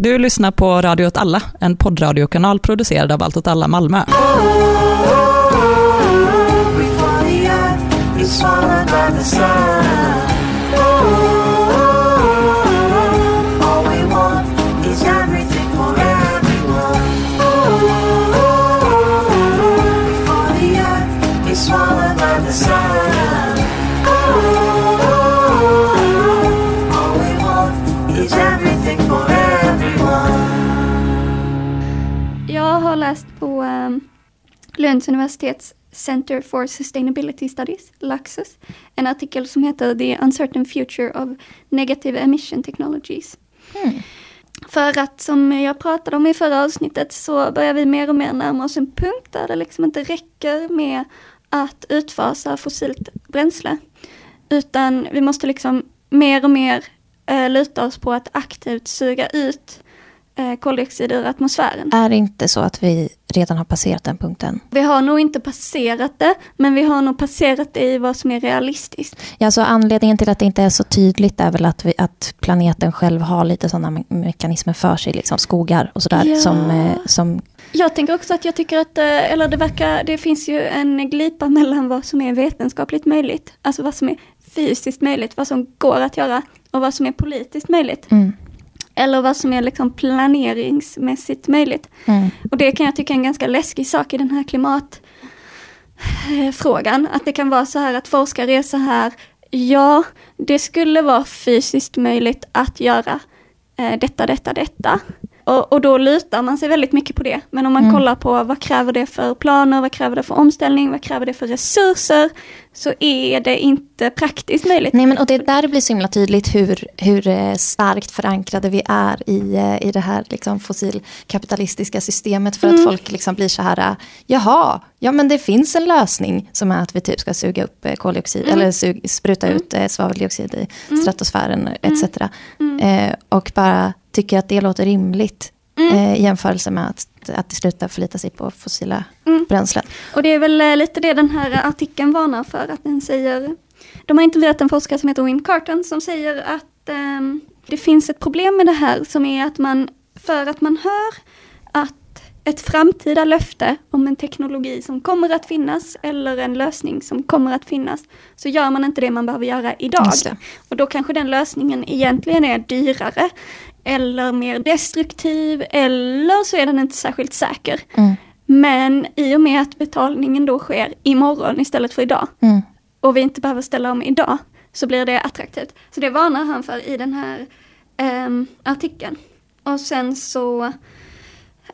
Du lyssnar på Radio åt alla, en poddradiokanal producerad av Allt åt alla Malmö. Swallowed läst på um, Lunds universitets Center for Sustainability Studies, Luxus, en artikel som heter The Uncertain Future of Negative Emission Technologies. För att som jag pratade om i förra avsnittet så börjar vi mer och mer närma oss en punkt där det liksom inte räcker med att utfasa fossilt bränsle. Utan vi måste liksom mer och mer eh, luta oss på att aktivt suga ut koldioxid ur atmosfären. Är det inte så att vi redan har passerat den punkten? Vi har nog inte passerat det, men vi har nog passerat det i vad som är realistiskt. Ja, alltså anledningen till att det inte är så tydligt är väl att, vi, att planeten själv har lite sådana me mekanismer för sig, liksom skogar och sådär, Ja. som, eh, som Jag tänker också att jag tycker att, eh, eller det verkar, det finns ju en glipa mellan vad som är vetenskapligt möjligt, alltså vad som är fysiskt möjligt, vad som går att göra och vad som är politiskt möjligt. mm, Eller vad som är liksom planeringsmässigt möjligt. mm, Och det kan jag tycka är en ganska läskig sak i den här klimatfrågan. Att det kan vara så här att forskare är så här, ja, det skulle vara fysiskt möjligt att göra eh, detta, detta, detta. Och, och då lutar man sig väldigt mycket på det. Men om man Mm. kollar på vad kräver det för planer, vad kräver det för omställning, vad kräver det för resurser, så är det inte praktiskt möjligt. Nej, men och det är där det blir så himla tydligt hur, hur eh, starkt förankrade vi är i, eh, i det här liksom, fossilkapitalistiska systemet. För att folk liksom blir så här, eh, jaha, ja men det finns en lösning som är att vi typ ska suga upp koldioxid, eller sug, spruta ut eh, svaveldioxid i stratosfären etc. Eh, och bara tycker att det låter rimligt eh, i jämförelse med att, att sluta förlita sig på fossila bränslen. Och det är väl eh, lite det den här artikeln varnar för, att den säger, de har intervjuat en forskare som heter Wim Carton som säger att ehm, det finns ett problem med det här som är att man, för att man hör att ett framtida löfte om en teknologi som kommer att finnas eller en lösning som kommer att finnas, så gör man inte det man behöver göra idag. Och då kanske den lösningen egentligen är dyrare eller mer destruktiv eller så är den inte särskilt säker. Mm. Men i och med att betalningen då sker imorgon istället för idag Mm. och vi inte behöver ställa om idag så blir det attraktivt. Så det varnar han för i den här ehm, artikeln. Och sen så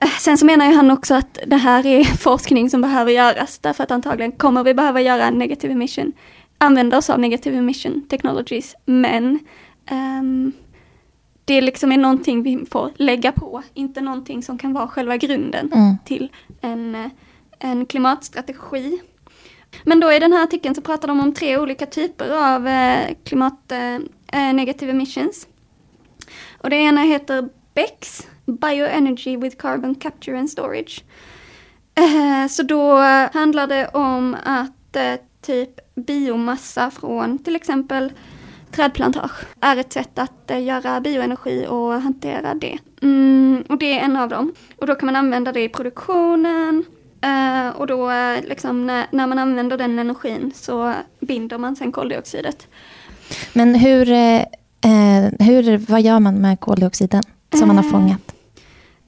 eh, Sen så menar han också att det här är forskning som behöver göras därför att antagligen kommer vi behöva göra negative emission, använda oss av negative emission technologies, men ehm, det liksom är någonting vi får lägga på, inte någonting som kan vara själva grunden Mm. till en, en klimatstrategi. Men då i den här artikeln så pratar de om tre olika typer av eh, klimat eh, eh, negative emissions. Och det ena heter BECS, Bioenergy with Carbon Capture and Storage. Eh, så då handlar det om att eh, typ biomassa från till exempel trädplantage är ett sätt att eh, göra bioenergi och hantera det. Mm, och det är en av dem. Och då kan man använda det i produktionen. eh, och då eh, liksom när, när man använder den energin så binder man sen koldioxidet. Men hur, eh, hur, vad gör man med koldioxiden som man har fångat?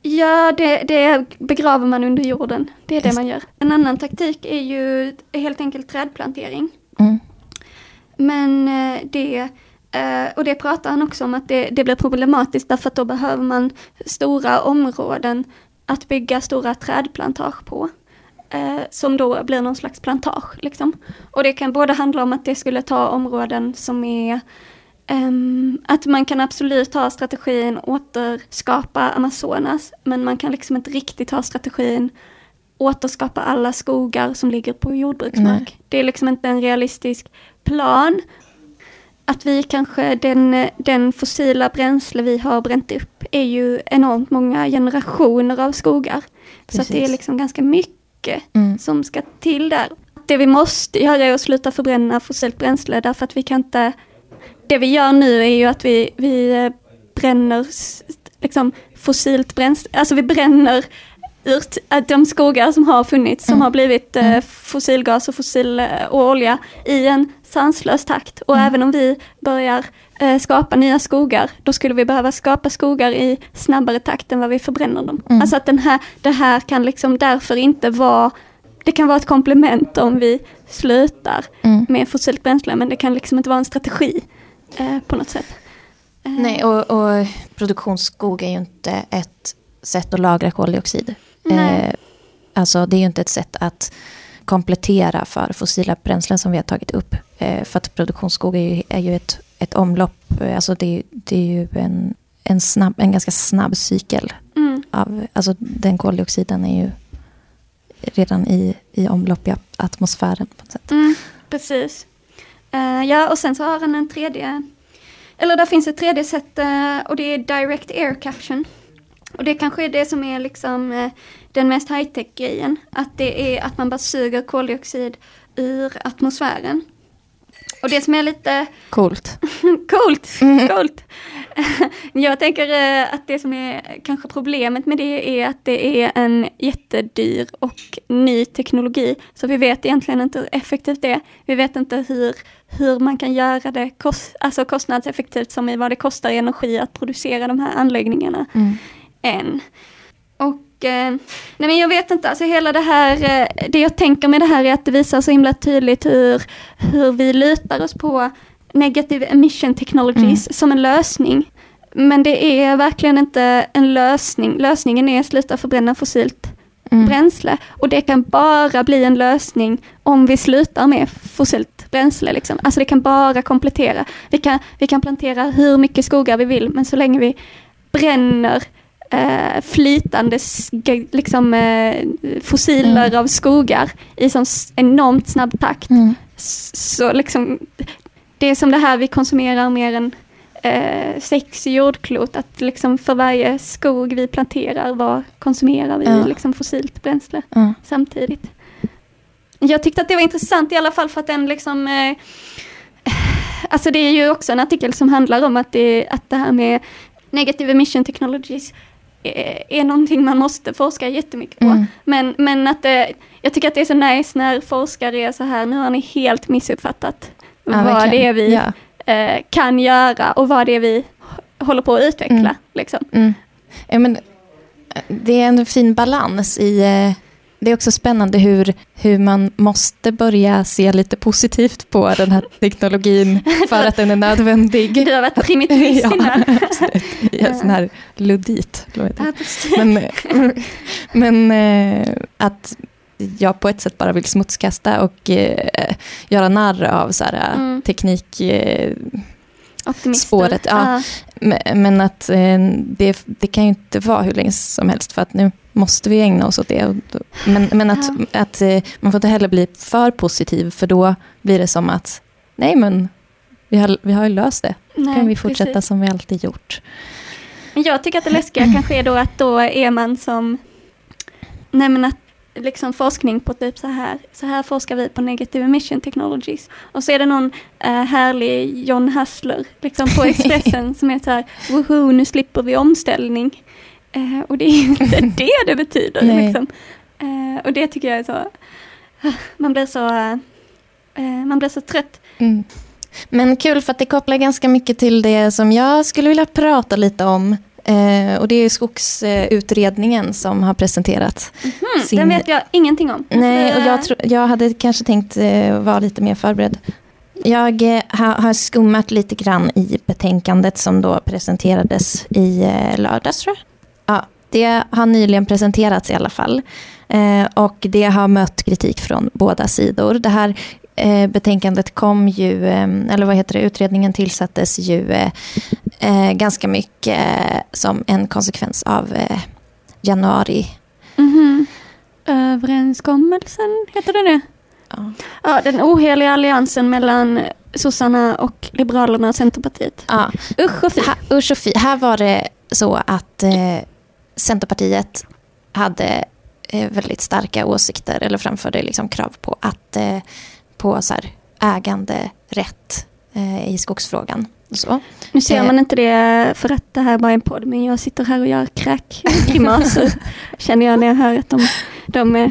Ja, det, det begraver man under jorden. Det är det Just. man gör. En annan taktik är ju helt enkelt trädplantering. Mm. Men eh, det, eh, och det pratar han också om att det, det blir problematiskt därför att då behöver man stora områden att bygga stora trädplantage på. Eh, som då blir någon slags plantage. Liksom. Och det kan både handla om att det skulle ta områden som är eh, att man kan absolut ha strategin återskapa Amazonas, men man kan liksom inte riktigt ha strategin återskapa alla skogar som ligger på jordbruksmark. Nej. Det är liksom inte en realistisk plan. Att vi kanske, den, den fossila bränsle vi har bränt upp är ju enormt många generationer av skogar. Så att det är Precis. liksom ganska mycket Mm. som ska till där. Det vi måste göra är att sluta förbränna fossilt bränsle därför att vi kan inte... Det vi gör nu är ju att vi, vi eh, bränner liksom fossilt bränsle, alltså vi bränner ut äh, de skogar som har funnits, som Mm. har blivit eh, fossilgas och fossil eh, och olja i en sanslös takt. Och Mm. även om vi börjar eh, skapa nya skogar, då skulle vi behöva skapa skogar i snabbare takt än vad vi förbränner dem. Mm. Alltså att den här, det här kan liksom därför inte vara, det kan vara ett komplement om vi slutar Mm. med fossilt bränsle, men det kan liksom inte vara en strategi eh, på något sätt. Nej, och, och produktionsskog är ju inte ett sätt att lagra koldioxid. Eh, alltså det är ju inte ett sätt att komplettera för fossila bränslen som vi har tagit upp. Eh, för att produktionsskog är ju, är ju ett, ett omlopp, eh, alltså det, är- det är ju en, en, snabb, en ganska snabb cykel. Mm. Av, alltså den koldioxiden är ju redan i, i omlopp i atmosfären. på något sätt. Mm, precis. Eh, ja, och sen så har han en tredje, eller där finns ett tredje sätt eh, och det är direct air caption. Och det kanske är det som är liksom eh, den mest high-tech grejen. Att det är att man bara suger koldioxid ur atmosfären. Och det som är lite Coolt. coolt, Mm. coolt. Jag tänker eh, att det som är kanske problemet med det är att det är en jättedyr och ny teknologi. Så vi vet egentligen inte hur effektivt det är. Vi vet inte hur, hur man kan göra det kost, alltså kostnadseffektivt som i vad det kostar i energi att producera de här anläggningarna Mm. Än. Och eh, nej men jag vet inte, alltså hela det här, eh, det jag tänker med det här är att det visar så himla tydligt hur, hur vi lutar oss på negative emission technologies som en lösning. Men det är verkligen inte en lösning. Lösningen är att sluta förbränna fossilt Mm. bränsle. Och det kan bara bli en lösning om vi slutar med fossilt bränsle. Liksom. Alltså det kan bara komplettera. Vi kan, vi kan plantera hur mycket skogar vi vill, men så länge vi bränner eh, flytande liksom, eh, fossiler Mm. av skogar i sån enormt snabb takt. Mm. Så liksom, det är som det här vi konsumerar mer än eh, sex jordklot, att liksom för varje skog vi planterar, vad konsumerar vi Ja. liksom fossilt bränsle Ja. samtidigt. Jag tyckte att det var intressant i alla fall för att den liksom eh, Alltså det är ju också en artikel som handlar om att det, att det här med negative emission technologies är, är någonting man måste forska jättemycket på. Mm. Men, men att det, jag tycker att det är så nice när forskare är så här, nu har ni helt missuppfattat Ja, vad verkligen. det är vi Ja. eh, kan göra och vad det är vi håller på att utveckla. Mm. Liksom. Mm. Ja, men, eh, det är en fin balans i... eh, Det är också spännande hur, hur man måste börja se lite positivt på den här teknologin för att den är nödvändig. Du har varit primitivist Ja, innan. Ja, sån här luddit. Men, men eh, att jag på ett sätt bara vill smutskasta och eh, göra narr av så här, Mm. teknik... Eh, Optimister. spåret, ja. Ja. Men- att eh, det, det kan ju inte vara hur länge som helst för att nu måste vi ägna oss åt det. Men, men att, att eh, man får inte heller bli för positiv för då blir det som att nej men vi har, vi har ju löst det. Nej, kan vi fortsätta precis. som vi alltid gjort. Men jag tycker att det läskiga kanske är då att då är man som, nej men att liksom forskning på typ så här, så här forskar vi på negative emission technologies. Och så är det någon eh, härlig John Hassler liksom på Expressen som är så här, woho nu slipper vi omställning. Eh, och det är ju inte det det betyder. Liksom. Eh, och det tycker jag är så, man blir så, man blir så trött. Mm. Men kul för att det kopplar ganska mycket till det som jag skulle vilja prata lite om. Eh, och det är skogsutredningen som har presenterat. Hmm, Sin- Den vet jag ingenting om. Nej, och jag, tro, jag hade kanske tänkt eh, vara lite mer förberedd. Jag eh, ha, har skummat lite grann i betänkandet som då presenterades i eh, lördags tror jag. Ja, det har nyligen presenterats i alla fall. Eh, och det har mött kritik från båda sidor. Det här eh, betänkandet kom ju, eh, eller vad heter det, utredningen tillsattes ju eh, ganska mycket som en konsekvens av januari. Mhm. Överenskommelsen, heter det det? Ja. Ja, den oheliga alliansen mellan sossarna och liberalerna och Centerpartiet. Ja, Usch och fy. Här, usch och fy. Här var det så att eh, Centerpartiet hade eh, väldigt starka åsikter eller framförde liksom krav på att eh, på så här, äganderätt eh, i skogsfrågan. Så. Nu ser Eh. man inte det för att det här bara är en podd, men jag sitter här och gör kräkgrimaser. känner jag när jag hör att de, de eh,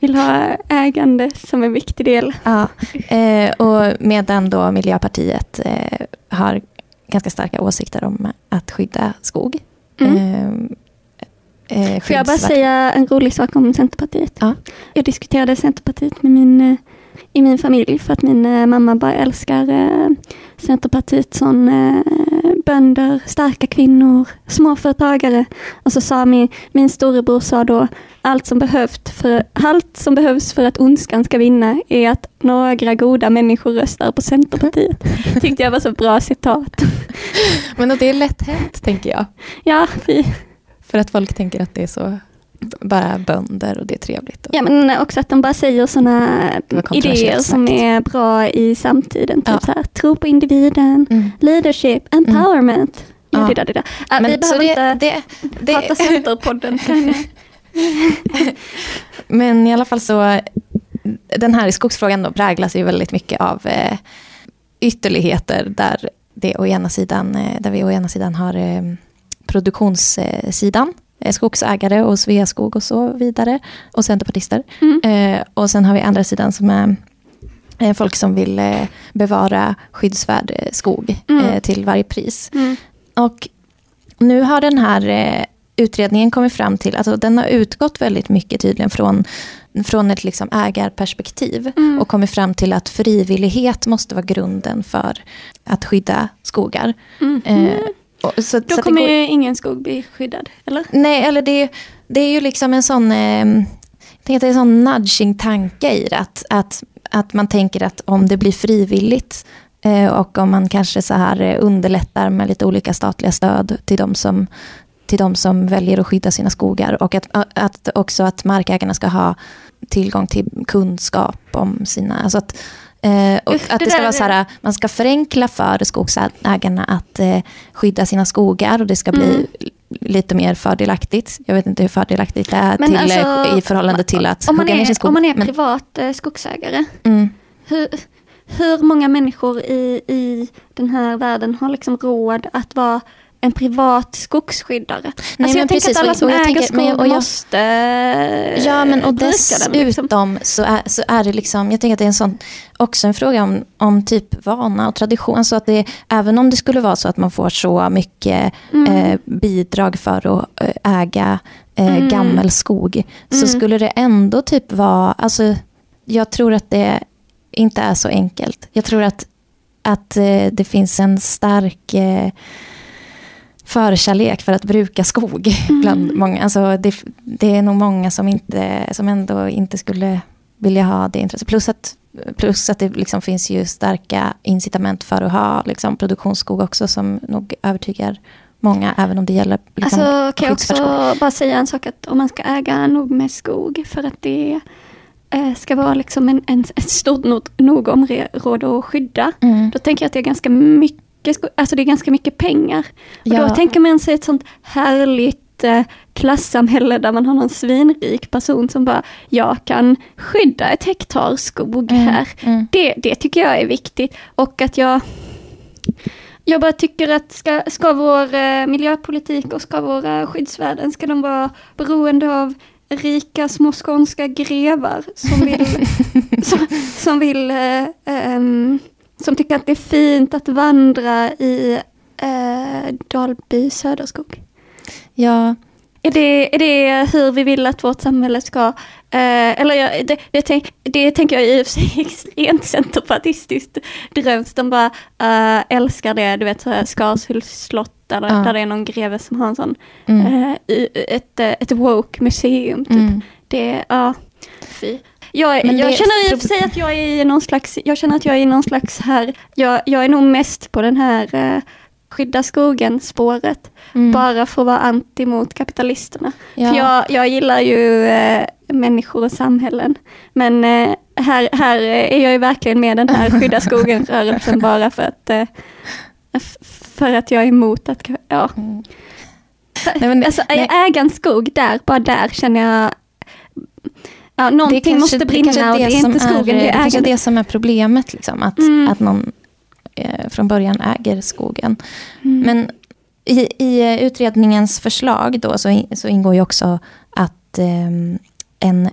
vill ha ägande som en viktig del. Ja, eh, och medan då Miljöpartiet eh, har ganska starka åsikter om att skydda skog. Mm. Eh, eh, Får jag bara säga en rolig sak om Centerpartiet? Ja. Jag diskuterade Centerpartiet med min, eh, i min familj för att min eh, mamma bara älskar eh, Centerpartiet som eh, bönder, starka kvinnor, småföretagare. Och så sa min, min storebror sa då allt som, behövt för, allt som behövs för att ondskan ska vinna är att några goda människor röstar på Centerpartiet. Tyckte jag var så bra citat. Men och det är lätt hänt, tänker jag. Ja, vi, För att folk tänker att det är så bara bönder och det är trevligt. Ja men också att de bara säger sådana Det idéer som är bra i samtiden. Typ Ja. här, tro på individen, Mm. leadership, empowerment. Ja. Ja. det där, det där. Ja, vi behöver det, inte det, det, prata Centerpodden. kan jag. Men i alla fall så, den här skogsfrågan då präglas ju väldigt mycket av eh, ytterligheter där, det å ena sidan, eh, där vi å ena sidan har eh, produktionssidan, skogsägare och Sveaskog och så vidare, och centerpartister. Mm. Eh, och sen har vi andra sidan som är eh, folk som vill eh, bevara skyddsvärd eh, skog Mm. eh, till varje pris. Mm. Och nu har den här eh, utredningen kommit fram till, alltså den har utgått väldigt mycket tydligen från, från ett liksom ägarperspektiv Mm. och kommit fram till att frivillighet måste vara grunden för att skydda skogar. Mm. Eh, och, så, så Då det kommer går- ju ingen skog bli skyddad, eller? Nej, eller det, det är ju liksom en sån, eh, jag det är en sån nudging-tanke i det. Att, att, att man tänker att om det blir frivilligt eh, och om man kanske så här eh, underlättar med lite olika statliga stöd till de som, till de som väljer att skydda sina skogar. Och att, att också att markägarna ska ha tillgång till kunskap om sina... Alltså att, eh, och Usch, att det det ska vara så här, man ska förenkla för skogsägarna att eh, skydda sina skogar och det ska bli Mm. lite mer fördelaktigt. Jag vet inte hur fördelaktigt det är till, alltså, eh, i förhållande till att Om man hugga ner sin är, skog. om man är Men- privat eh, skogsägare, mm, hur, hur många människor i, i den här världen har liksom råd att vara en privat skogsskyddare? alltså men jag tänker precis, att alla som och jag äger tänker- skog men- och jag- måste Ja, men och dessutom den. Liksom. så, är, så är det liksom, jag tänker att det är en sån, också en fråga om, om typ vana och tradition. Så att det, även om det skulle vara så att man får så mycket Mm. eh, bidrag för att eh, äga eh, Mm. gammal skog, så Mm. skulle det ändå typ vara, alltså jag tror att det inte är så enkelt. Jag tror att, att eh, det finns en stark eh, förkärlek för att bruka skog bland många. Alltså det, det är nog många som, inte, som ändå inte skulle vilja ha det intresset. Plus att, plus att det liksom finns ju starka incitament för att ha liksom, produktionsskog också som nog övertygar många, även om det gäller liksom, Alltså kan jag också bara säga en sak att om man ska äga nog med skog för att det eh, ska vara liksom en, en, ett stort nog, nog område att skydda. Mm. Då tänker jag att det är ganska mycket, sko- alltså det är ganska mycket pengar. Och Ja. då tänker man sig ett sånt härligt eh, klassamhälle där man har någon svinrik person som bara, jag kan skydda ett hektar skog Mm, här. mm. Det, det tycker jag är viktigt. Och att jag, jag bara tycker att ska, ska vår eh, miljöpolitik och ska våra skyddsvärden, ska de vara beroende av rika små skånska grevar som vill, som, som vill, eh, ehm, som tycker att det är fint att vandra i eh, Dalby Söderskog. Ja, Är det, är det hur vi vill att vårt samhälle ska... Eh, eller jag, det, det, tänk, det tänker jag i och för sig extremt centerpartistiskt drömst. De bara eh, älskar det, du vet så här Skarshults slott där, Ja. där det är någon greve som har en sån, mm. eh, ett, ett woke museum. Typ. Mm. Det, ja, fy. Jag, jag det- känner i och för sig att jag är i någon slags, jag känner att jag är i någon slags här, jag, jag är nog mest på den här eh, skydda skogen spåret. Mm. Bara för att vara anti mot kapitalisterna. Ja. För jag, jag gillar ju eh, människor och samhällen. Men eh, här, här är jag ju verkligen med den här skydda skogen-rörelsen bara för att, eh, för att jag är emot att... Ja. Mm. Nej, men- alltså, nej. äga en skog där, bara där känner jag... Ja, Det är någonting kanske- måste det brinna kanske och det är inte skogen, det är ägandet. det som är problemet. Liksom, att, Mm. att någon eh, från början äger skogen. Men i, i utredningens förslag då så, så ingår ju också att eh, en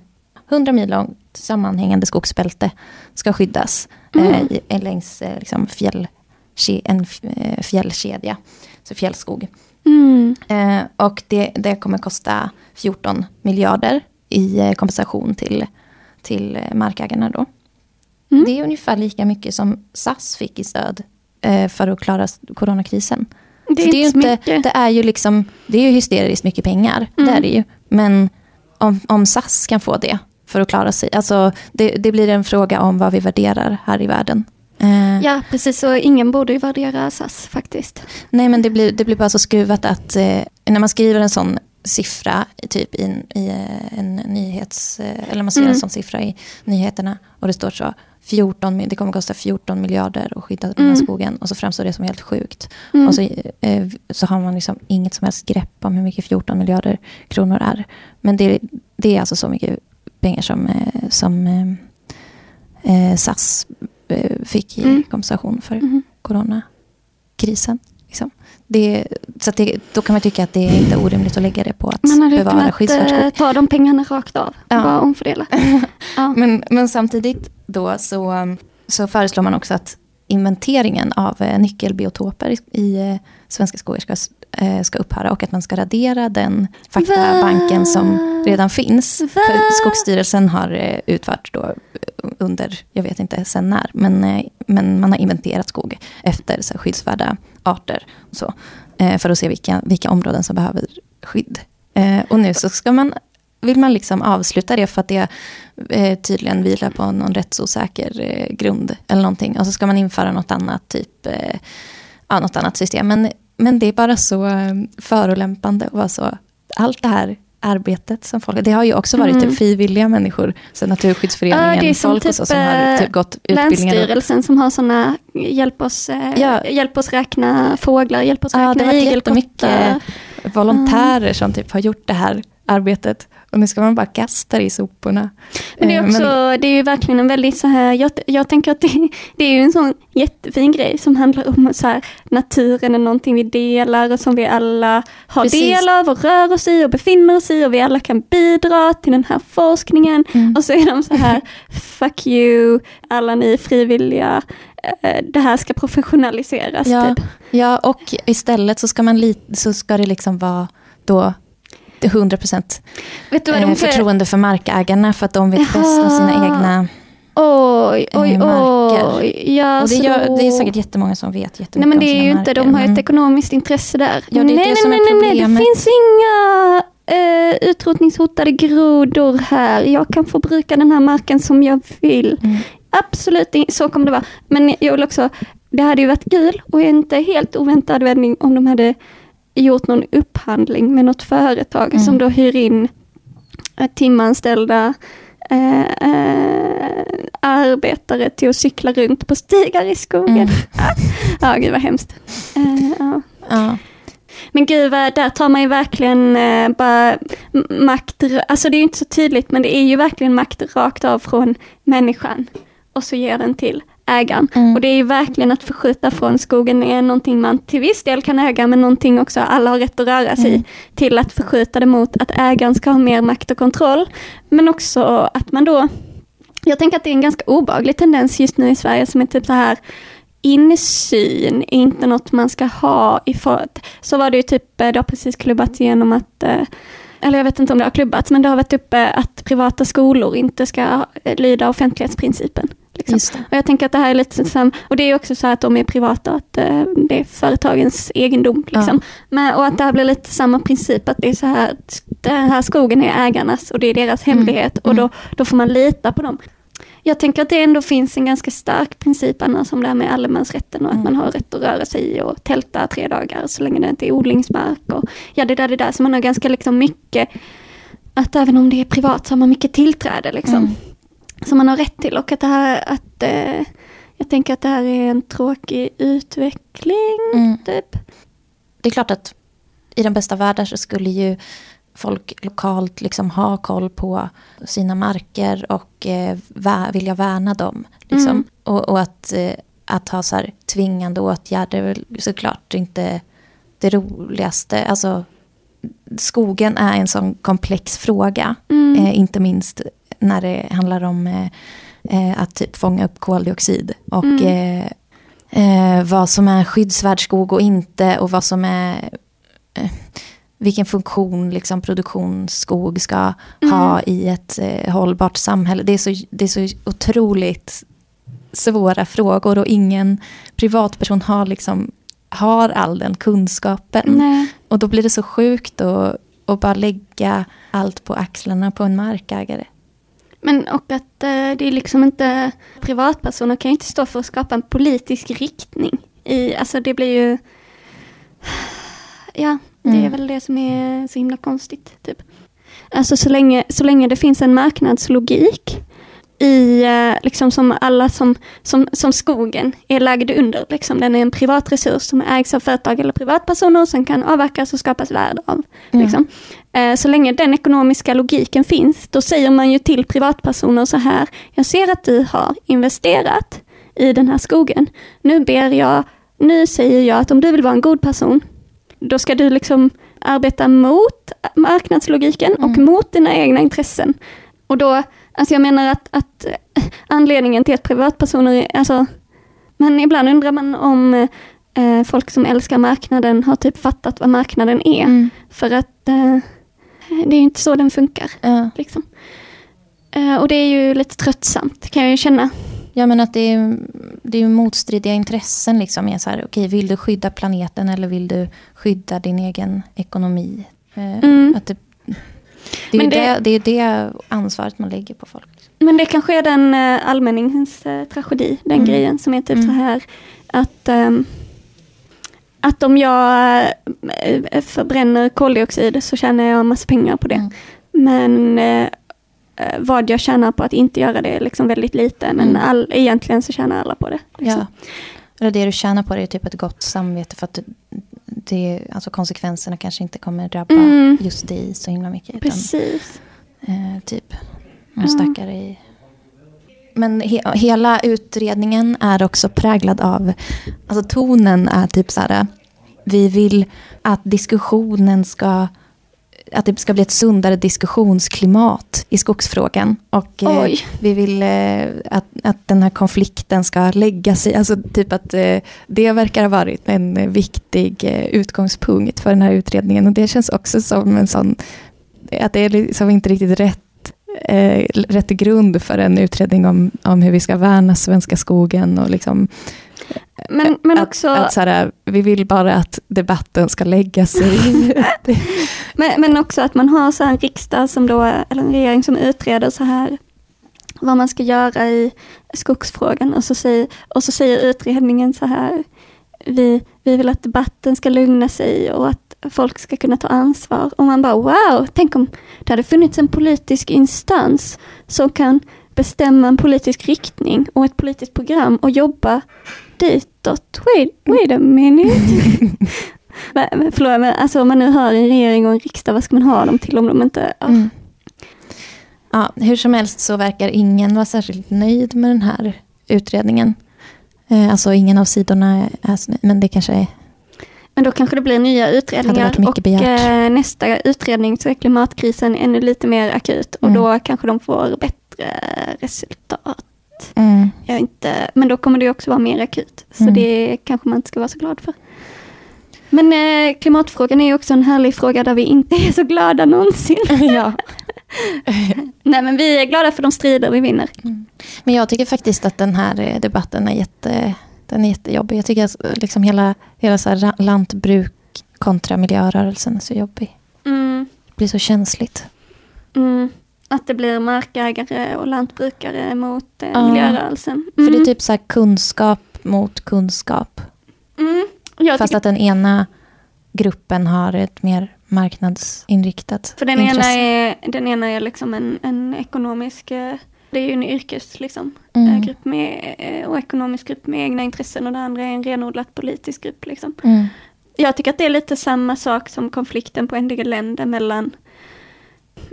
100 mil långt sammanhängande skogsbälte ska skyddas eh, i, eh, längs eh, liksom fjäll, en eh, fjällkedja, så fjällskog. Mm. Eh, och det, det kommer kosta 14 miljarder i eh, kompensation till, till eh, markägarna då. Mm. Det är ungefär lika mycket som SAS fick i stöd eh, för att klara coronakrisen. Det är det, är inte mycket. det är ju liksom, det är ju hysteriskt mycket pengar, det Mm. är det ju. Men om, om SAS kan få det för att klara sig, alltså det, det blir en fråga om vad vi värderar här i världen. Eh, Ja, precis. Och ingen borde ju värdera SAS faktiskt. Nej, men det blir, det blir bara så skruvat att eh, när man skriver en sån siffra typ i, en- i eh, en nyhets... Eh, eller man ser Mm. en sån siffra i nyheterna och det står så 14, mi- det kommer kosta 14 miljarder att skydda den här Mm. skogen och så framstår det som helt sjukt. Mm. Och så, eh, så har man liksom inget som helst grepp om hur mycket 14 miljarder kronor är. Men det, det är alltså så mycket pengar som, som eh, SAS fick i Mm. kompensation för Mhm. coronakrisen. Det, så det, då kan man tycka att det är inte orimligt att lägga det på att Man bevara skyddsvärd skog. eh, ta de pengarna rakt av. Ja. Bara omfördela. ja. Men, men samtidigt då så, så föreslår man också att inventeringen av eh, nyckelbiotoper i, eh, svenska skogar ska, ska upphöra och att man ska radera den faktabanken som redan finns. Va? För Skogsstyrelsen har utfört då under, jag vet inte sen när, men, men man har inventerat skog efter så här, skyddsvärda arter. Och så, eh, för att se vilka, vilka områden som behöver skydd. Eh, och nu så ska man, vill man liksom avsluta det för att det eh, tydligen vilar på någon rättsosäker eh, grund eller någonting. Och så ska man införa något annat typ, eh, ja, något annat system. Men, men det är bara så eh, förolämpande att vara så, allt det här arbetet som folk, det har ju också varit Mm. typ frivilliga människor, så Naturskyddsföreningen, Ja, det är som folk och så som har typ, typ gått utbildningar. Länsstyrelsen som har sådana, hjälp oss, eh, Ja. hjälp oss räkna fåglar, hjälp oss Ja, det har räkna varit igelkottar. jättemycket volontärer som typ har gjort det här arbetet. Och nu ska man bara kasta det i soporna. Men det är Eh, också, det är ju verkligen en väldigt så här, jag, jag tänker att det, det är ju en sån jättefin grej som handlar om så här, naturen är någonting vi delar och som vi alla har Precis. del av och rör oss i och befinner oss i och vi alla kan bidra till den här forskningen. Mm. Och så är de så här, fuck you, alla ni frivilliga, eh, det här ska professionaliseras. Ja, Typ. ja, och istället så ska, man så ska det liksom vara då 100% Vet du vad eh, de förtroende för markägarna för att de vet bäst med sina egna... Oj, oj, eh, marker. oj. Ja, Och det, så gör, då- det är säkert jättemånga som vet jättemycket Nej men om det är ju inte, de har ju ett ekonomiskt intresse där. Ja, det nej, nej, nej, nej, det finns inga eh, utrotningshotade grodor här. Jag kan få bruka den här marken som jag vill. Mm. Absolut, så kommer det vara. Men jag vill också, det hade ju varit kul och inte helt oväntad vändning om de hade gjort någon upphandling med något företag Mm. som då hyr in eh, timanställda eh, eh, arbetare till att cykla runt på stigar i skogen. Mm. Ja, gud vad hemskt. Eh, ja. Ja. Men gud, där tar man ju verkligen eh, bara makt, alltså det är ju inte så tydligt, men det är ju verkligen makt rakt av från människan. Och så ger den till ägaren. Mm. Och det är ju verkligen att förskjuta från skogen är någonting man till viss del kan äga, men någonting också alla har rätt att röra sig i. Mm. Till att förskjuta det mot att ägaren ska ha mer makt och kontroll. Men också att man då, jag tänker att det är en ganska obaglig tendens just nu i Sverige som är typ så här insyn är inte något man ska ha i för... Så var det ju typ, eh, det har precis klubbats igenom att, eh, eller jag vet inte om det har klubbats, men det har varit uppe att privata skolor inte ska eh, lyda offentlighetsprincipen. Liksom. Och jag tänker att det här är lite sam, och det är också så att de är privata, att eh, det är företagens egendom. Liksom. Men, och att det här blir lite samma princip, att det är så här, den här skogen är ägarnas och det är deras hemlighet och då, då får man lita på dem. Jag tänker att det ändå finns en ganska stark princip annars om det här med allemansrätten och att Mm. man har rätt att röra sig och tälta tre dagar så länge det inte är odlingsmark och ja det där det där så man har ganska liksom mycket att även om det är privat så har man mycket tillträde liksom. Mm. Som man har rätt till och att det här att eh, jag tänker att det här är en tråkig utveckling Mm. typ. Det är klart att i den bästa världen så skulle ju folk lokalt liksom ha koll på sina marker och eh, vä- vilja värna dem. Liksom. Mm. Och, och att, eh, att ha så här tvingande åtgärder är väl såklart inte det roligaste. Alltså, skogen är en sån komplex fråga. Mm. Eh, inte minst när det handlar om eh, eh, att typ fånga upp koldioxid. Och Mm. eh, eh, vad som är skyddsvärd skog och inte. Och vad som är... Vilken funktion liksom, produktionsskog ska ha i ett eh, hållbart samhälle. Det är, så, det är så otroligt svåra frågor och ingen privatperson har, liksom, har all den kunskapen. Nej. Och då blir det så sjukt att, att bara lägga allt på axlarna på en markägare. Men och att eh, det är liksom inte, privatpersoner kan ju inte stå för att skapa en politisk riktning. I, alltså det blir ju, ja, det är Mm. väl det som är så himla konstigt. Typ. Alltså så länge, så länge det finns en marknadslogik i, eh, liksom som alla som, som, som skogen är lagd under. Liksom. Den är en privat resurs som ägs av företag eller privatpersoner som kan avverkas och skapas värde av. Mm. Liksom. Eh, Så länge den ekonomiska logiken finns, då säger man ju till privatpersoner så här, jag ser att du har investerat i den här skogen. Nu ber jag, nu säger jag att om du vill vara en god person, då ska du liksom arbeta mot marknadslogiken och Mm. mot dina egna intressen. Och då, alltså jag menar att, att eh, anledningen till att privatpersoner, alltså, men ibland undrar man om eh, folk som älskar marknaden har typ fattat vad marknaden är. Mm. För att eh, det är inte så den funkar. Ja. Liksom. Eh, och det är ju lite tröttsamt kan jag ju känna. Ja, men att det är, det är motstridiga intressen. Liksom. Är så här, okej, vill du skydda planeten eller vill du skydda din egen ekonomi? Eh, Mm. Att det, det, är Men det- det, det är det ansvaret man lägger på folk. Men det kanske är den eh, allmänningens eh, tragedi, den Mm. grejen som är typ Mm. så här att ehm, att om jag eh, förbränner koldioxid så tjänar jag massa pengar på det. Mm. Men vad jag tjänar på att inte göra det är liksom väldigt lite. Men Mm. all, egentligen så tjänar alla på det. Liksom. Ja. Eller det du tjänar på det är typ ett gott samvete för att det, alltså konsekvenserna kanske inte kommer drabba Mm. just dig så himla mycket. Utan, Precis. eh, typ någon stackare i... Men he, hela utredningen är också präglad av, alltså tonen är typ så här, vi vill att diskussionen ska, att det ska bli ett sundare diskussionsklimat i skogsfrågan. Och eh, vi vill eh, att, att den här konflikten ska lägga sig, alltså typ att eh, det verkar ha varit en viktig eh, utgångspunkt för den här utredningen. Och det känns också som en sån, att det är liksom inte riktigt rätt rätt grund för en utredning om, om hur vi ska värna svenska skogen. Och liksom, Men, men att, också, att så här, vi vill bara att debatten ska lägga sig. Men, men också att man har så en riksdag som då, eller en regering som utreder så här vad man ska göra i skogsfrågan och så säger, och så säger utredningen så här vi, vi vill att debatten ska lugna sig och att folk ska kunna ta ansvar. Och man bara wow, tänk om det hade funnits en politisk instans som kan bestämma en politisk riktning och ett politiskt program och jobba ditåt. Wait, wait a minute. men, förlåt, men alltså om man nu har en regering och en riksdag, vad ska man ha dem till om de inte... ja. Mm. Ja, hur som helst så verkar ingen vara särskilt nöjd med den här utredningen. Eh, Alltså ingen av sidorna är så nöjd, men det kanske är... Men då kanske det blir nya utredningar och eh, nästa utredning så är klimatkrisen ännu lite mer akut och Mm. då kanske de får bättre resultat. Mm. Jag inte, men då kommer det också vara mer akut. Så Mm. det kanske man inte ska vara så glad för. Men eh, klimatfrågan är också en härlig fråga där vi inte är så glada någonsin. ja. Nej men vi är glada för de strider vi vinner. Men jag tycker faktiskt att den här eh, debatten är, jätte, den är jättejobbig. Jag tycker att liksom hela, hela så här lantbruk kontra miljörörelsen är så jobbig. Mm, Det blir så känsligt. mm. Att det blir markägare och lantbrukare mot eh, Ja. miljörörelsen. För det är Mm. typ så här kunskap mot kunskap. Mm. Fast att den ena gruppen har ett mer marknadsinriktat För den intresse. ena, är, den ena är liksom en, en ekonomisk, eh, det är ju en yrkes liksom, Mm. eh, grupp med, eh, och ekonomisk grupp med egna intressen och det andra är en renodlat politisk grupp. Liksom. Mm. Jag tycker att det är lite samma sak som konflikten på en del länder mellan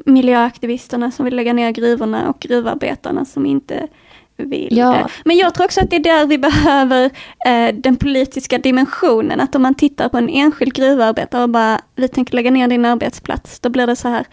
miljöaktivisterna som vill lägga ner gruvorna och gruvarbetarna som inte vill Ja. det. Men jag tror också att det är där vi behöver eh, den politiska dimensionen. Att om man tittar på en enskild gruvarbetare och bara, vi tänker lägga ner din arbetsplats, då blir det så här,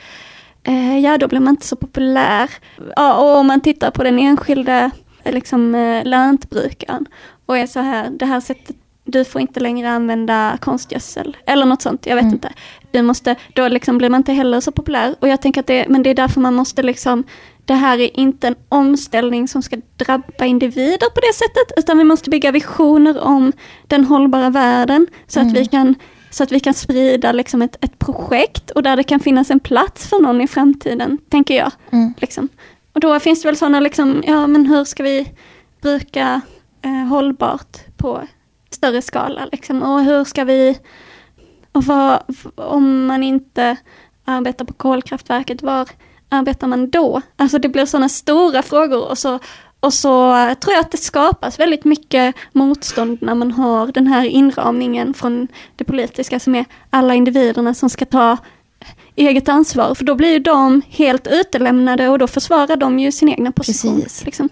eh, ja då blir man inte så populär. Ja, och om man tittar på den enskilda eh, liksom, eh, lantbrukaren och är så här, det här sättet du får inte längre använda konstgödsel eller något sånt, jag vet Mm. inte. Vi måste, då liksom blir man inte heller så populär och jag tänker att det, men det är därför man måste liksom, det här är inte en omställning som ska drabba individer på det sättet, utan vi måste bygga visioner om den hållbara världen så att Mm. vi kan så att vi kan sprida liksom ett, ett projekt och där det kan finnas en plats för någon i framtiden, tänker jag. Mm. Liksom. Och då finns det väl sådana, liksom, ja men hur ska vi bruka eh, hållbart på större skala? Liksom? Och hur ska vi, och vad, om man inte arbetar på kolkraftverket, var arbetar man då? Alltså det blir sådana stora frågor och så, och så tror jag att det skapas väldigt mycket motstånd när man har den här inramningen från det politiska som är alla individerna som ska ta eget ansvar. För då blir ju de helt utelämnade och då försvarar de ju sin egna position. Precis. Liksom.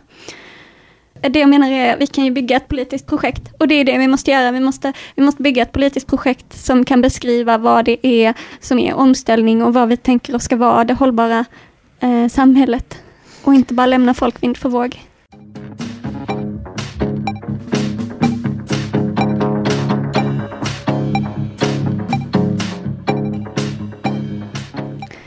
Det jag menar är, vi kan ju bygga ett politiskt projekt och det är det vi måste göra. Vi måste, vi måste bygga ett politiskt projekt som kan beskriva vad det är som är omställning och vad vi tänker oss ska vara det hållbara eh, samhället. Och inte bara lämna folk vind för våg.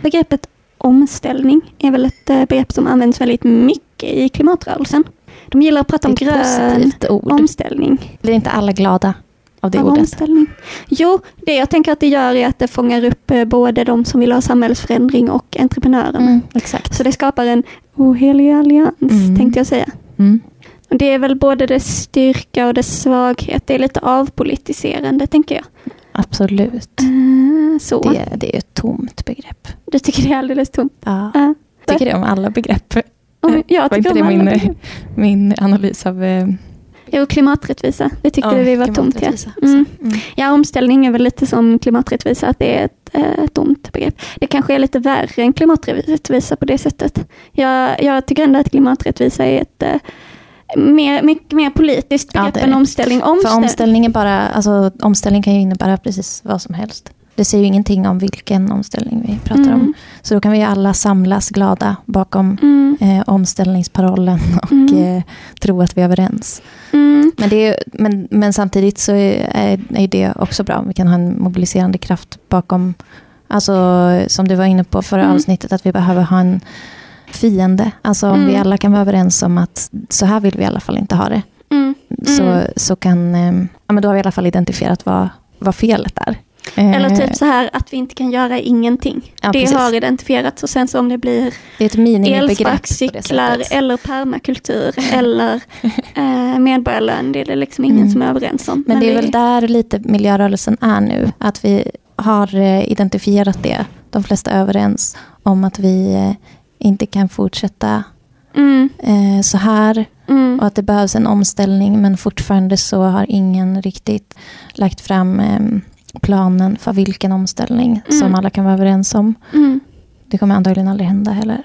Begreppet omställning är väl ett eh, begrepp som används väldigt mycket i klimatrörelsen. De gillar att prata om grön ord. omställning. Blir inte alla glada av det av ordet? omställning. Jo, det jag tänker att det gör är att det fångar upp eh, både de som vill ha samhällsförändring och entreprenörerna. Mm, exakt. Så det skapar en ohelig allians, Mm. tänkte jag säga. Mm. Det är väl både dess styrka och dess svaghet. Det är lite avpolitiserande, tänker jag. Absolut. Eh, Så, Det, det är ett tomt begrepp. du tycker det är alldeles tomt? Ja. Jag tycker det om alla begrepp. Om, jag Var inte det min, min analys av eh, Jo, klimaträttvisa. Det tyckte Ja, vi var tomt. Ja. Mm. Mm. ja, omställning är väl lite som klimaträttvisa, att det är ett, eh, ett ont begrepp. Det kanske är lite värre än klimaträttvisa på det sättet. Jag, jag tycker ändå att klimaträttvisa är ett eh, mer, mycket mer politiskt Ja, begrepp är än omställning. För Omställ- omställning är bara, alltså omställning kan ju innebära precis vad som helst. Det säger ju ingenting om vilken omställning vi pratar Mm. om. Så då kan vi alla samlas glada bakom Mm, eh, omställningsparollen och Mm. eh, tro att vi är överens. mm, Men, det men, men samtidigt så är, är det också bra. Vi kan ha en mobiliserande kraft bakom, alltså som du var inne på förra Mm. avsnittet, att vi behöver ha en fiende. Alltså om Mm. vi alla kan vara överens om att så här vill vi i alla fall inte ha det. mm. Så, Mm. så kan, eh, ja, men då har vi i alla fall identifierat vad, vad felet är. Eh, Eller typ så här att vi inte kan göra ingenting. Ja, det precis. har identifierats och sen så om det blir Det är elsparkcyklar eller permakultur eller eh, medborgarlön, det är det liksom ingen Mm. som är överens om. Men det är vi- väl där lite miljörörelsen är nu. Att vi har eh, identifierat det. De flesta är överens om att vi eh, inte kan fortsätta Mm, så här. mm, Och att det behövs en omställning. Men fortfarande så har ingen riktigt lagt fram eh, planen för vilken omställning som Mm. alla kan vara överens om. mm. Det kommer antagligen aldrig hända heller.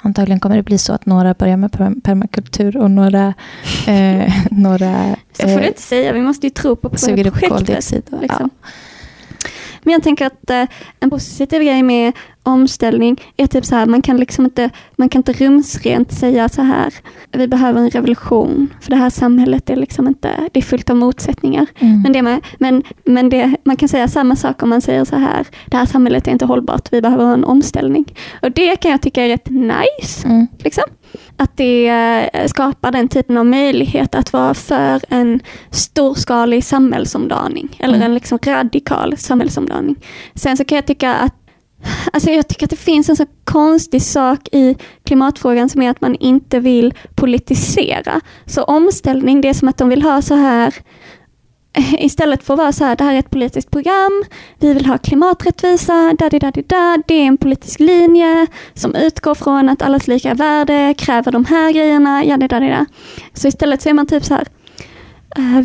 Antagligen kommer det bli så att några börjar med perm- permakultur och några, eh, några Så får eh, du inte säga, vi måste ju tro på suger upp projektet. koldioxid. och- Liksom. Men jag tänker att eh, en positiv grej med omställning är typ så här, man kan liksom inte, man kan inte rumsrent säga så här, vi behöver en revolution, för det här samhället är liksom inte, det är fullt av motsättningar. Mm. Men, det med, men, men det, man kan säga samma sak om man säger så här, det här samhället är inte hållbart, vi behöver en omställning. Och det kan jag tycka är rätt nice. Mm. Liksom. Att det eh, skapar den typen av möjlighet att vara för en storskalig samhällsomdaning. Eller Mm. en liksom radikal samhällsomdaning. Sen så kan jag tycka att Alltså jag tycker att det finns en så konstig sak i klimatfrågan som är att man inte vill politisera. Så omställning, det är som att de vill ha så här eh, Istället för att vara så här, det här är ett politiskt program, vi vill ha klimaträttvisa, dadidadida, det är en politisk linje som utgår från att allas lika värde kräver de här grejerna, jadidadida. Så istället så är man typ så här,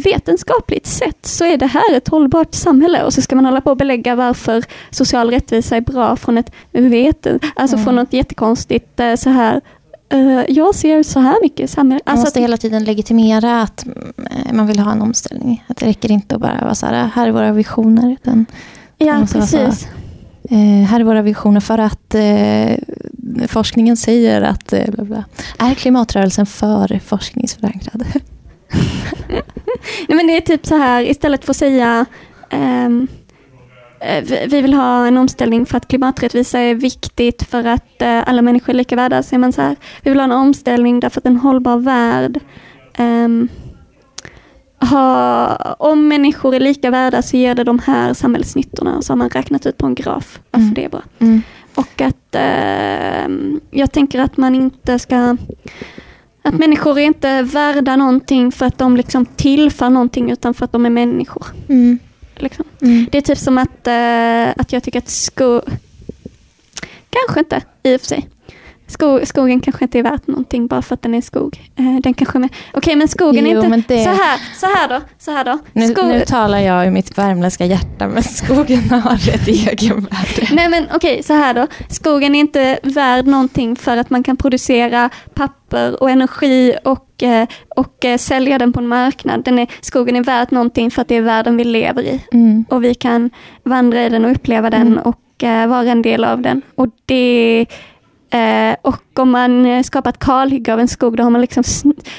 vetenskapligt sett så är det här ett hållbart samhälle och så ska man hålla på och belägga varför social rättvisa är bra från ett veten, alltså Mm. från något jättekonstigt eh, så här eh, jag ser så här mycket i samhället. Man Alltså måste hela tiden legitimera att mm, man vill ha en omställning. Att det räcker inte att bara vara så här, här är våra visioner. Utan, ja, här. precis. eh, här är våra visioner för att eh, forskningen säger att... Eh, bla bla. Är klimatrörelsen för forskningsförankrad? Nej, men det är typ så här, istället för att säga eh, vi- vi vill ha en omställning för att klimaträttvisa är viktigt för att eh, alla människor är lika värda. Är man så här, vi vill ha en omställning därför att en hållbar värld ehm, ha, om människor är lika värda så ger det de här samhällsnyttorna. Så har man räknat ut på en graf varför Mm. det är bra. Mm. Och att ehm, jag tänker att man inte ska... Att människor är inte värda någonting för att de liksom tillför någonting utan för att de är människor. Mm. Liksom. Mm. Det är typ som att, eh, att jag tycker att skog... Kanske inte, i och för sig. Skog, skogen kanske inte är värt någonting bara för att den är skog. Eh, den kanske är med... Okej, men skogen är Jo, inte... men det- Så, här, så här då. Så här då. Nu, Skog... nu talar jag i mitt värmländska hjärta, men skogen har ett egenvärde. Nej men okej, så här då. Skogen är inte värd någonting för att man kan producera papper och energi och, eh, och eh, sälja den på en marknad. Den är, skogen är värd någonting för att det är världen vi lever i. Mm. Och vi kan vandra i den och uppleva den Mm. och eh, vara en del av den. Och det eh, och om man eh, skapar ett kalhygge av en skog, då har man, liksom,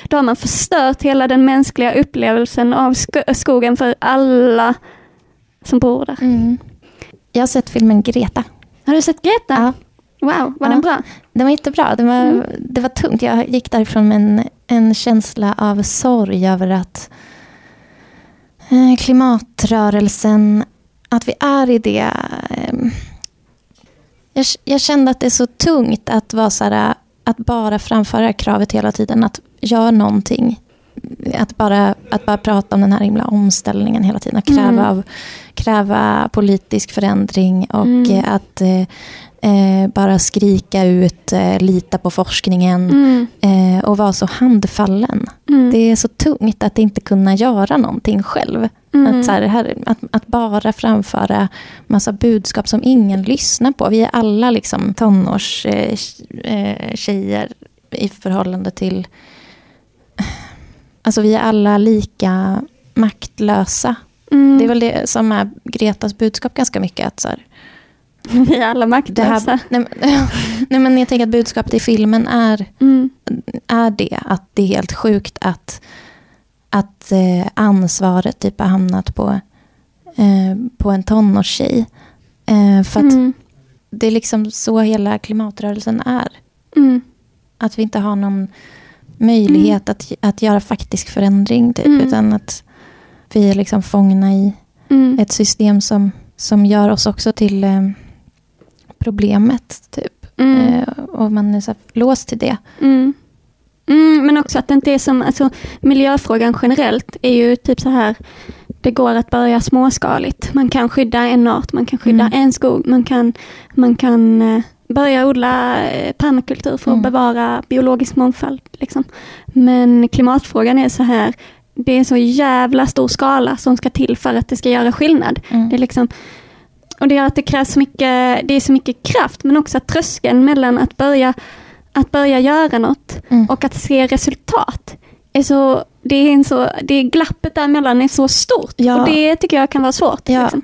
då har man förstört hela den mänskliga upplevelsen av sk- skogen för alla som bor där. Mm. Jag har sett filmen Greta. Har du sett Greta? Ja. Wow, var Ja. den bra? Den var jättebra. Det var, Mm. det var tungt. Jag gick därifrån med en, en känsla av sorg över att eh, klimatrörelsen, att vi är i det. Eh, jag, jag kände att det är så tungt att vara så här, att bara framföra kravet hela tiden att göra någonting. Att bara, att bara prata om den här himla omställningen hela tiden. Att kräva, Mm. av, kräva politisk förändring och Mm. eh, att eh, eh, bara skrika ut, eh, lita på forskningen Mm. eh, och vara så handfallen. Mm. Det är så tungt att inte kunna göra någonting själv. Mm. Att, så här, att, att bara framföra massa budskap som ingen lyssnar på. Vi är alla liksom tonårstjejer eh, eh, i förhållande till... Alltså vi är alla lika maktlösa. Mm. Det är väl det som är Gretas budskap ganska mycket. Att så här, Vi är alla maktlösa. nej, men- nej, men jag tänker att budskapet i filmen är, Mm. är det. Att det är helt sjukt att, att eh, ansvaret typ har hamnat på, eh, på en tonårstjej. Eh, för att Mm. det är liksom så hela klimatrörelsen är. Mm. Att vi inte har någon möjlighet att, att göra faktisk förändring. Typ, Mm. Utan att vi är liksom fångna i Mm. ett system som, som gör oss också till eh, problemet. Typ. Mm. Eh, och man är så här låst till det. Mm. Men också att det inte är som, alltså miljöfrågan generellt är ju typ så här, det går att börja småskaligt. Man kan skydda en art, man kan skydda Mm. en skog, man kan, man kan eh, börja odla eh, permakultur för att Mm. bevara biologisk mångfald. Liksom. Men klimatfrågan är så här, det är så jävla stor skala som ska till för att det ska göra skillnad. Mm. Det är liksom, och det gör att det krävs så mycket, det är så mycket kraft, men också att tröskeln mellan att börja, att börja göra något Mm. och att se resultat. Är så, det, är en så, det är glappet däremellan är så stort. Ja. Och det tycker jag kan vara svårt. Ja. Liksom.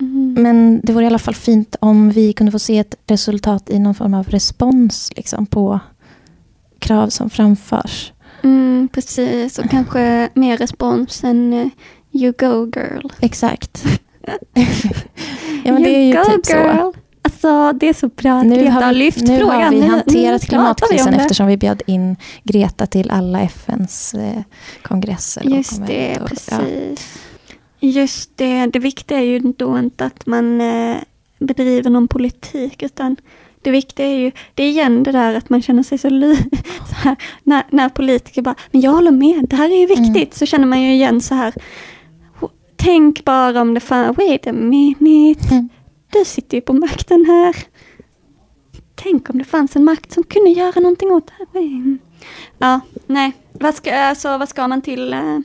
Mm. Men det vore i alla fall fint om vi kunde få se ett resultat i någon form av respons liksom, på krav som framförs. Mm, precis, och kanske mer respons än eh, you go girl. Exakt. ja, men det är ju you typ så. Alltså det är så bra att Nu Greta har har vi, lyft nu frågan. har vi Nu- hanterat pratar vi om klimatkrisen det. eftersom vi bjöd in Greta till alla FNs eh, kongresser. Just det, och- precis. Just det, det viktiga är ju då inte att man eh, bedriver någon politik utan det viktiga är ju, det är igen det där att man känner sig så, ly, så här, när, när politiker bara, men jag håller med, det här är ju viktigt, Mm. så känner man ju igen så här, tänk bara om det fan, wait a minute, Mm du sitter ju på makten här. Tänk om det fanns en makt som kunde göra någonting åt det här. Ja, nej, vad ska, alltså, vad ska man till? Eh?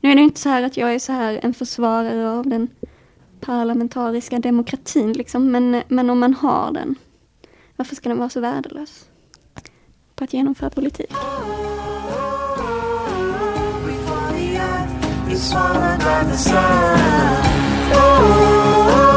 nu är det inte så här att jag är så här en försvarare av den parlamentariska demokratin, liksom, men, men om man har den, varför ska den vara så värdelös? på att genomföra politik. Oh, oh. Oh,